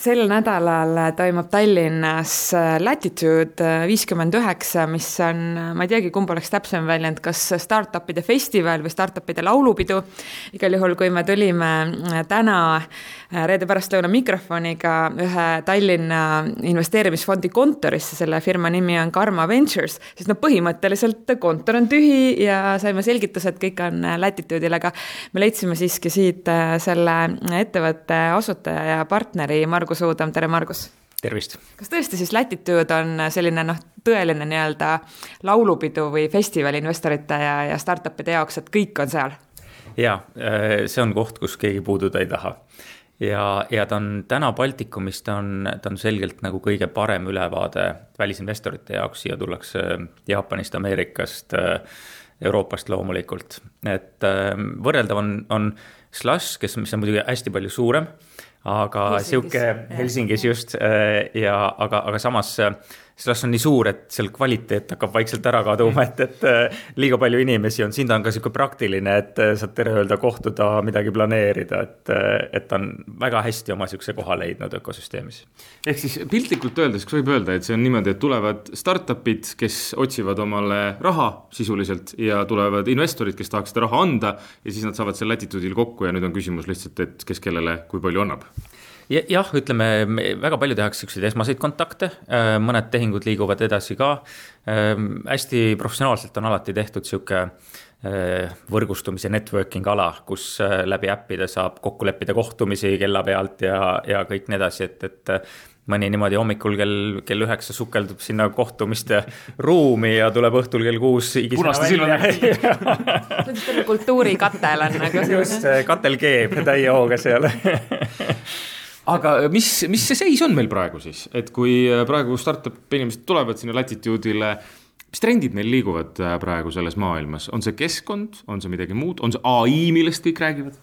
sel nädalal toimub Tallinnas äh, Latitude äh, viiskümmend üheksa, mis on, äh, ma ei teagi, kumb oleks täpsem väljend, kas startup'ide festival või startup'ide laulupidu. igal juhul, kui me tulime täna reede pärastlõuna mikrofoniga ühe Tallinna investeerimisfondi kontorisse, selle firma nimi on Karma Ventures, siis no põhimõtteliselt kontor on tühi ja saime selgituse, et kõik on Latitude'il, aga me leidsime siiski siit selle ettevõtte asutaja ja partneri Margus Margus Uudam, tere Margus! tervist! kas tõesti siis Latitude on selline noh, tõeline nii-öelda laulupidu või festival investorite ja, ja startup'ide jaoks, et kõik on seal? jaa, äh, see on koht, kus keegi puududa ei taha. ja, ja ta on täna Baltikumis, ta on, ta on selgelt nagu kõige parem ülevaade välisinvestorite jaoks, siia tullakse Jaapanist, Ameerikast, äh, Euroopast loomulikult. et äh, võrreldav on, on Slush, kes, mis on muidugi hästi palju suurem aga sihuke Helsingis just äh, ja aga, aga samas äh, Slash on nii suur, et seal kvaliteet hakkab vaikselt ära kaduma, et, et äh, liiga palju inimesi on, siin ta on ka sihuke praktiline, et saad tere öelda, kohtuda, midagi planeerida, et, et ta on väga hästi oma sihukese koha leidnud ökosüsteemis. ehk siis piltlikult öeldes, kas võib öelda, et see on niimoodi, et tulevad startup'id, kes otsivad omale raha sisuliselt ja tulevad investorid, kes tahaks seda raha anda ja siis nad saavad seal latituudil kokku ja nüüd on küsimus lihtsalt, et kes kellele kui palju annab jah, ütleme väga palju tehakse siukseid esmaseid kontakte, äh, mõned tehingud liiguvad edasi ka. Ähm, hästi professionaalselt on alati tehtud sihuke äh, võrgustumise networking ala, kus äh, läbi äppide saab kokku leppida kohtumisi kella pealt ja, ja kõik nii edasi, et, et mõni niimoodi hommikul kell, kell üheksa sukeldub sinna kohtumiste ruumi ja tuleb õhtul kell kuus punaste silmadega see on siis kultuurikatel on nagu. just, katel keeb täie hooga seal aga äh, mis, mis see seis on meil praegu siis, et kui äh, praegu startup inimesed tulevad sinna latitude'ile, mis trendid meil liiguvad äh, praegu selles maailmas, on see keskkond, on see midagi muud, on see ai, millest kõik räägivad?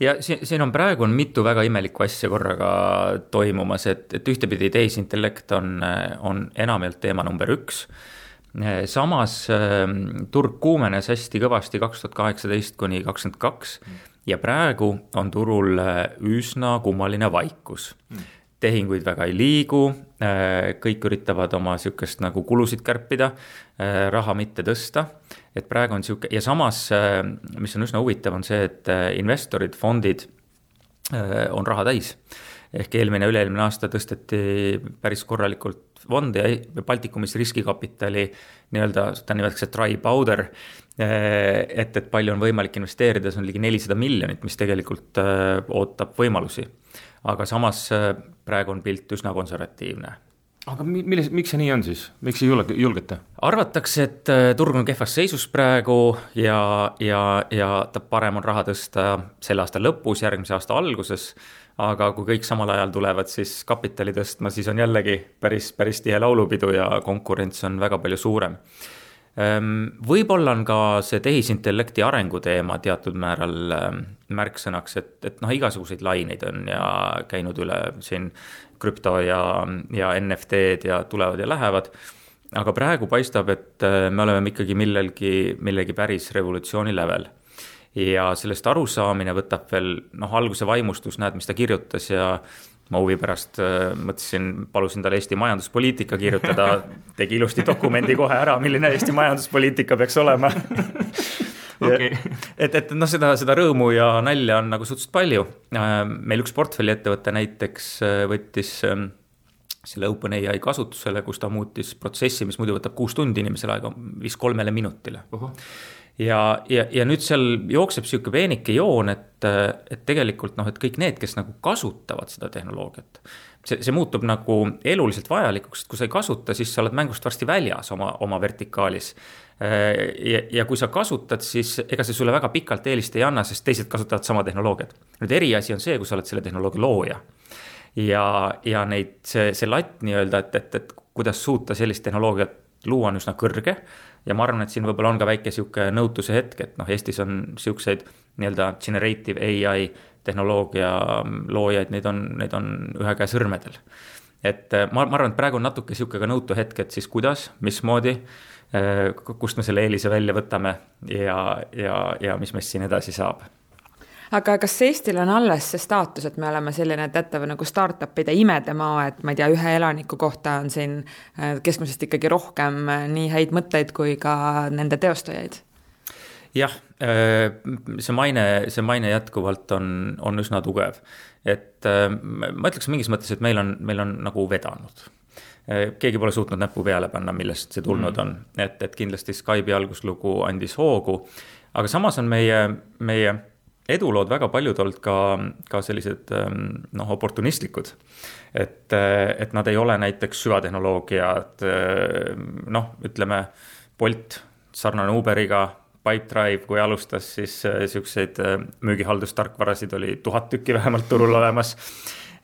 ja siin, siin on praegu on mitu väga imelikku asja korraga toimumas, et, et ühtepidi tehisintellekt on, on enamjaolt teema number üks. Samas turg kuumenes hästi kõvasti kaks tuhat kaheksateist kuni kakskümmend kaks ja praegu on turul äh, üsna kummaline vaikus mm. tehinguid väga ei liigu, äh, kõik üritavad oma sihukest nagu kulusid kärpida, äh, raha mitte tõsta. et praegu on sihuke ja samas, mis on üsna huvitav, on see, et investorid, fondid on raha täis ehk eelmine, üle-eelmine aasta tõsteti päris korralikult fonde ja Baltikumis riskikapitali nii-öelda, seda nimetatakse dry powder. Eh, et, et palju on võimalik investeerida, see on ligi nelisada miljonit, mis tegelikult eh, ootab võimalusi. aga samas eh, praegu on pilt üsna konservatiivne aga milles, miks see nii on siis, miks ei julge, julgeta? arvatakse, et turg on kehvas seisus praegu ja, ja, ja parem on raha tõsta selle aasta lõpus, järgmise aasta alguses aga kui kõik samal ajal tulevad siis kapitali tõstma, siis on jällegi päris, päris tihe laulupidu ja konkurents on väga palju suurem. Ehm, võib-olla on ka see tehisintellekti arenguteema teatud määral ehm, märksõnaks, et, et noh, igasuguseid laineid on ja käinud üle siin krüpto ja, ja NFT-d ja tulevad ja lähevad aga praegu paistab, et ehm, me oleme ikkagi millelgi, millegi päris revolutsiooni lävel ja sellest arusaamine võtab veel noh, alguse vaimustus, näed, mis ta kirjutas ja ma huvi pärast äh, mõtlesin, palusin tal Eesti majanduspoliitika kirjutada, tegi ilusti dokumendi kohe ära, milline Eesti majanduspoliitika peaks olema okay. et, et noh, seda, seda rõõmu ja nalja on nagu suhteliselt palju. Äh, meil üks portfelliettevõte näiteks äh, võttis ähm, selle OpenAI kasutusele, kus ta muutis protsessi, mis muidu võtab kuus tundi inimesel aega, viis kolmele minutile uh. -huh ja, ja, ja nüüd seal jookseb sihuke peenike joon, et, et tegelikult noh, et kõik need, kes nagu kasutavad seda tehnoloogiat, see, see muutub nagu eluliselt vajalikuks, et kui sa ei kasuta, siis sa oled mängust varsti väljas oma, oma vertikaalis. ja, ja kui sa kasutad, siis ega see sulle väga pikalt eelist ei anna, sest teised kasutavad sama tehnoloogiat. nüüd eriasi on see, kui sa oled selle tehnoloogia looja. ja, ja neid, see, see latt nii-öelda, et, et, et kuidas suuta sellist tehnoloogiat luua on üsna kõrge ja ma arvan, et siin võib-olla on ka väike sihuke nõutuse hetk, et noh, Eestis on siukseid nii-öelda generative ai tehnoloogia loojaid, neid on, neid on ühe käe sõrmedel. et äh, ma, ma arvan, et praegu on natuke sihuke ka nõutu hetk, et siis kuidas, mismoodi, äh, kust me selle eelise välja võtame ja, ja, ja mis meist siin edasi saab aga kas Eestil on alles see staatus, et me oleme selline teatav nagu startup'ide imedemaa, et ma ei tea, ühe elaniku kohta on siin äh, keskmisest ikkagi rohkem äh, nii häid mõtteid kui ka nende teostajaid? jah, äh, see maine, see maine jätkuvalt on, on üsna tugev. et ma ütleks mingis mõttes, et meil on, meil on nagu vedanud keegi pole suutnud näppu peale panna, millest see tulnud mm. on, et, et kindlasti Skype'i alguslugu andis hoogu. aga samas on meie, meie edulood väga paljud olnud ka, ka sellised ähm, noh, oportunistlikud. et, äh, et nad ei ole näiteks süvatehnoloogiad, äh, noh, ütleme Bolt, sarnane Uberiga, Pipedrive, kui alustas, siis äh, siukseid müügihaldustarkvarasid oli tuhat tükki vähemalt turul olemas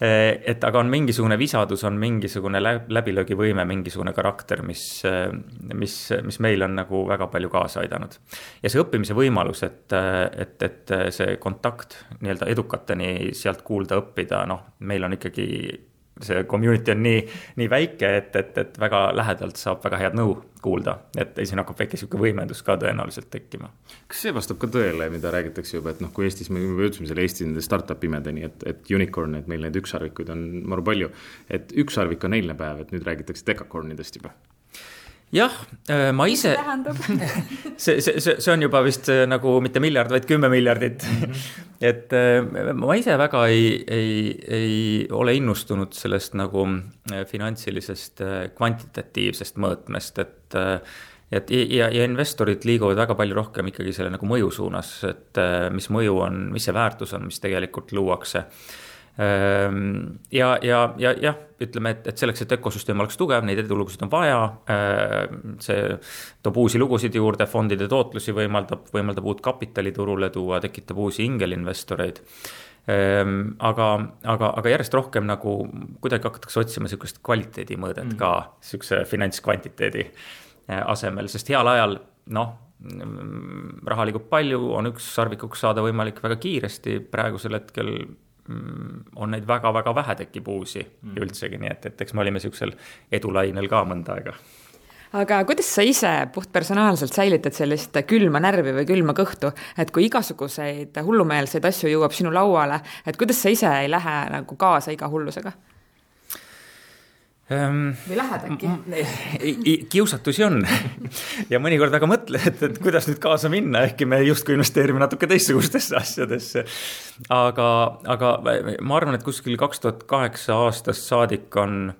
et aga on mingisugune visadus, on mingisugune läbilöögivõime, mingisugune karakter, mis, eh, mis, mis meil on nagu väga palju kaasa aidanud. ja see õppimise võimalus, et, et, et see kontakt nii-öelda edukateni sealt kuulda, õppida, noh, meil on ikkagi see community on nii, nii väike, et, et, et väga lähedalt saab väga head nõu kuulda, et siin hakkab väike sihuke võimendus ka tõenäoliselt tekkima. kas see vastab ka tõele, mida räägitakse juba, et noh, kui Eestis me juba jõudsime selle Eesti nende startup imedeni, et, et unicorn, et meil neid ükssarvikuid on maru palju. et ükssarvik on eilne päev, et nüüd räägitakse dekakornidest juba jah, äh, ma ise, see, see, see, see on juba vist äh, nagu mitte miljard, vaid kümme miljardit mm. -hmm. et äh, ma ise väga ei, ei, ei ole innustunud sellest nagu finantsilisest kvantitatiivsest mõõtmest, et et ja, ja investorid liiguvad väga palju rohkem ikkagi selle nagu mõju suunas, et mis mõju on, mis see väärtus on, mis tegelikult luuakse ja, ja, ja jah, ütleme, et, et selleks, et ökosüsteem oleks tugev, neid edulugusid on vaja. Ehm, see toob uusi lugusid juurde, fondide tootlusi võimaldab, võimaldab uut kapitali turule tuua, tekitab uusi ingelinvestoreid ehm, aga, aga, aga järjest rohkem nagu kuidagi hakatakse otsima sihukest kvaliteedimõõdet mm. ka sihukese finantskvantiteedi eh, asemel, sest heal ajal noh, mm, raha liigub palju, on üks sarvikuks saada võimalik väga kiiresti, praegusel hetkel on neid väga-väga vähe, tekib uusi mm. üldsegi, nii et, et eks me olime niisugusel edulainel ka mõnda aega aga kuidas sa ise puhtpersonaalselt säilitad sellist külma närvi või külma kõhtu, et kui igasuguseid hullumeelseid asju jõuab sinu lauale, et kuidas sa ise ei lähe nagu kaasa iga hullusega? Ähm,. või lähed äkki? kiusatusi on ja mõnikord väga mõtled, et, et kuidas nüüd kaasa minna, ehkki me justkui investeerime natuke teistsugustesse asjadesse. aga, aga ma arvan, et kuskil kaks tuhat kaheksa aastast saadik on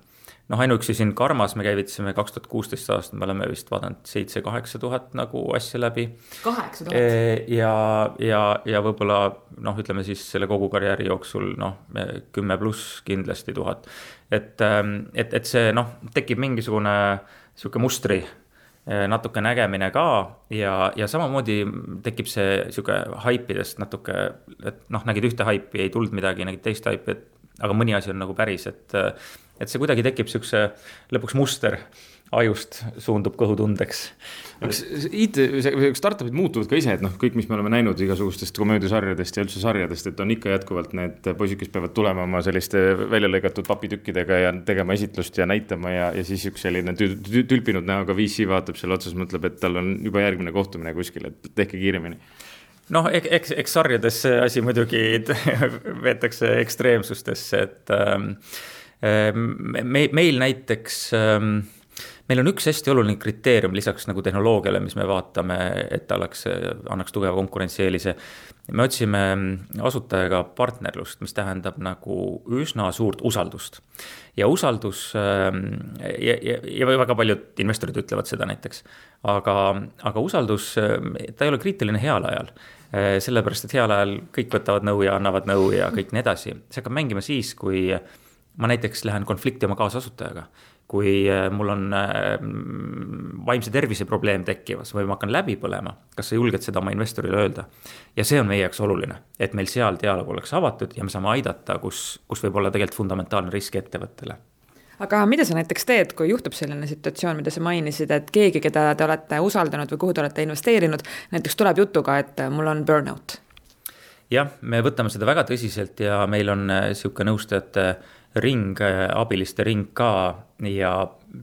noh, ainuüksi siin Karmas me käivitasime kaks tuhat kuusteist aastat, me oleme vist vaadanud seitse-kaheksa tuhat nagu asja läbi. kaheksa tuhat? ja, ja, ja võib-olla noh, ütleme siis selle kogu karjääri jooksul noh, kümme pluss kindlasti tuhat. et, ähm, et, et see noh, tekib mingisugune sihuke mustri äh, natuke nägemine ka ja, ja samamoodi tekib see sihuke haipidest natuke, et noh, nägid ühte haipi, ei tulnud midagi, nägid teist haipi, et aga mõni asi on nagu päris, et et see kuidagi tekib niisuguse lõpuks muster ajust suundub kõhutundeks. kas IT, startup'id muutuvad ka ise, et noh, kõik, mis me oleme näinud igasugustest komöödiasarjadest ja üldse sarjadest, et on ikka jätkuvalt need poisid, kes peavad tulema oma selliste välja lõigatud papitükkidega ja tegema esitlust ja näitama ja, ja siis üks selline tül, tülpinud näoga VC vaatab seal otsas, mõtleb, et tal on juba järgmine kohtumine kuskil, et tehke kiiremini noh, eks, eks sarjades see asi muidugi veetakse ekstreemsustesse, et ähm, me, meil näiteks ähm, meil on üks hästi oluline kriteerium lisaks nagu tehnoloogiale, mis me vaatame, et ta oleks, annaks tugeva konkurentsieelise. me otsime asutajaga partnerlust, mis tähendab nagu üsna suurt usaldust. ja usaldus ähm, ja, ja, ja väga paljud investorid ütlevad seda näiteks, aga, aga usaldus, ta ei ole kriitiline heal ajal äh, sellepärast, et heal ajal kõik võtavad nõu ja annavad nõu ja kõik nii edasi, see hakkab mängima siis, kui ma näiteks lähen konflikti oma kaasasutajaga, kui äh, mul on äh, vaimse tervise probleem tekkimas või ma hakkan läbi põlema, kas sa julged seda oma investorile öelda? ja see on meie jaoks oluline, et meil seal dialoog oleks avatud ja me saame aidata, kus, kus võib olla tegelikult fundamentaalne risk ettevõttele aga mida sa näiteks teed, kui juhtub selline situatsioon, mida sa mainisid, et keegi, keda te olete usaldanud või kuhu te olete investeerinud, näiteks tuleb jutuga, et mul on burnout? jah, me võtame seda väga tõsiselt ja meil on niisugune äh, nõustajate ring, abiliste ring ka ja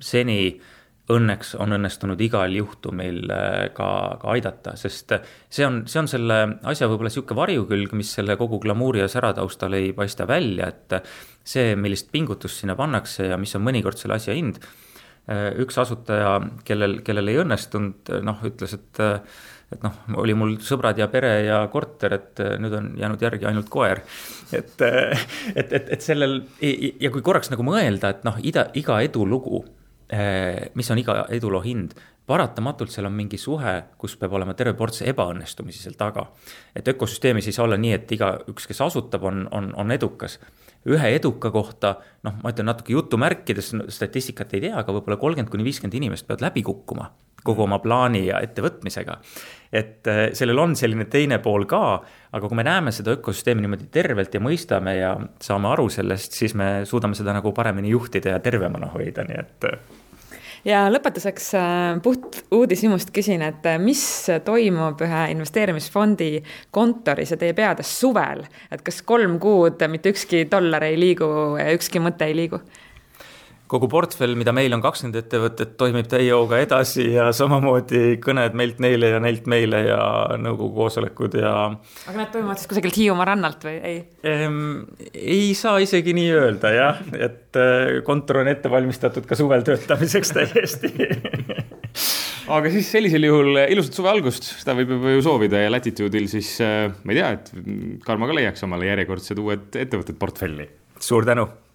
seni õnneks on õnnestunud igal juhtumil äh, ka, ka aidata, sest see on, see on selle asja võib-olla niisugune varjukülg, mis selle kogu glamuuri ja sära taustal ei paista välja, et see, millist pingutust sinna pannakse ja mis on mõnikord selle asja hind. Äh, üks asutaja, kellel, kellel ei õnnestunud, noh, ütles, et et noh, oli mul sõbrad ja pere ja korter, et nüüd on jäänud järgi ainult koer. et, et, et, et sellel ja kui korraks nagu mõelda, et noh, ida, iga edulugu mis on iga eduloo hind, paratamatult seal on mingi suhe, kus peab olema terve ports ebaõnnestumisi seal taga. et ökosüsteemis ei saa olla nii, et igaüks, kes asutab, on, on, on edukas. Ühe eduka kohta, noh, ma ütlen natuke jutumärkides, statistikat ei tea, aga võib-olla kolmkümmend kuni viiskümmend inimest peavad läbi kukkuma kogu oma plaani ja ettevõtmisega. et eh, sellel on selline teine pool ka, aga kui me näeme seda ökosüsteemi niimoodi tervelt ja mõistame ja saame aru sellest, siis me suudame seda nagu paremini juhtida ja tervemana hoida, nii et ja lõpetuseks äh, puht uudishimust küsin, et äh, mis toimub ühe investeerimisfondi kontoris ja teie peades suvel, et kas kolm kuud mitte ükski dollar ei liigu ja ükski mõte ei liigu? Kogu portfell, mida meil on kakskümmend ettevõtet, toimib täie hooga edasi ja samamoodi kõned meilt neile ja neilt meile ja nõukogu koosolekud ja. aga need toimuvad siis kusagilt Hiiumaa rannalt või ei ehm,? ei saa isegi nii öelda jah, et äh, kontor on ette valmistatud ka suvel töötamiseks täiesti aga siis sellisel juhul ilusat suve algust, seda võib ju soovida ja Latitude'il siis äh, ma ei tea, et Karmo ka leiaks omale järjekordsed uued ettevõtted portfelli. suur tänu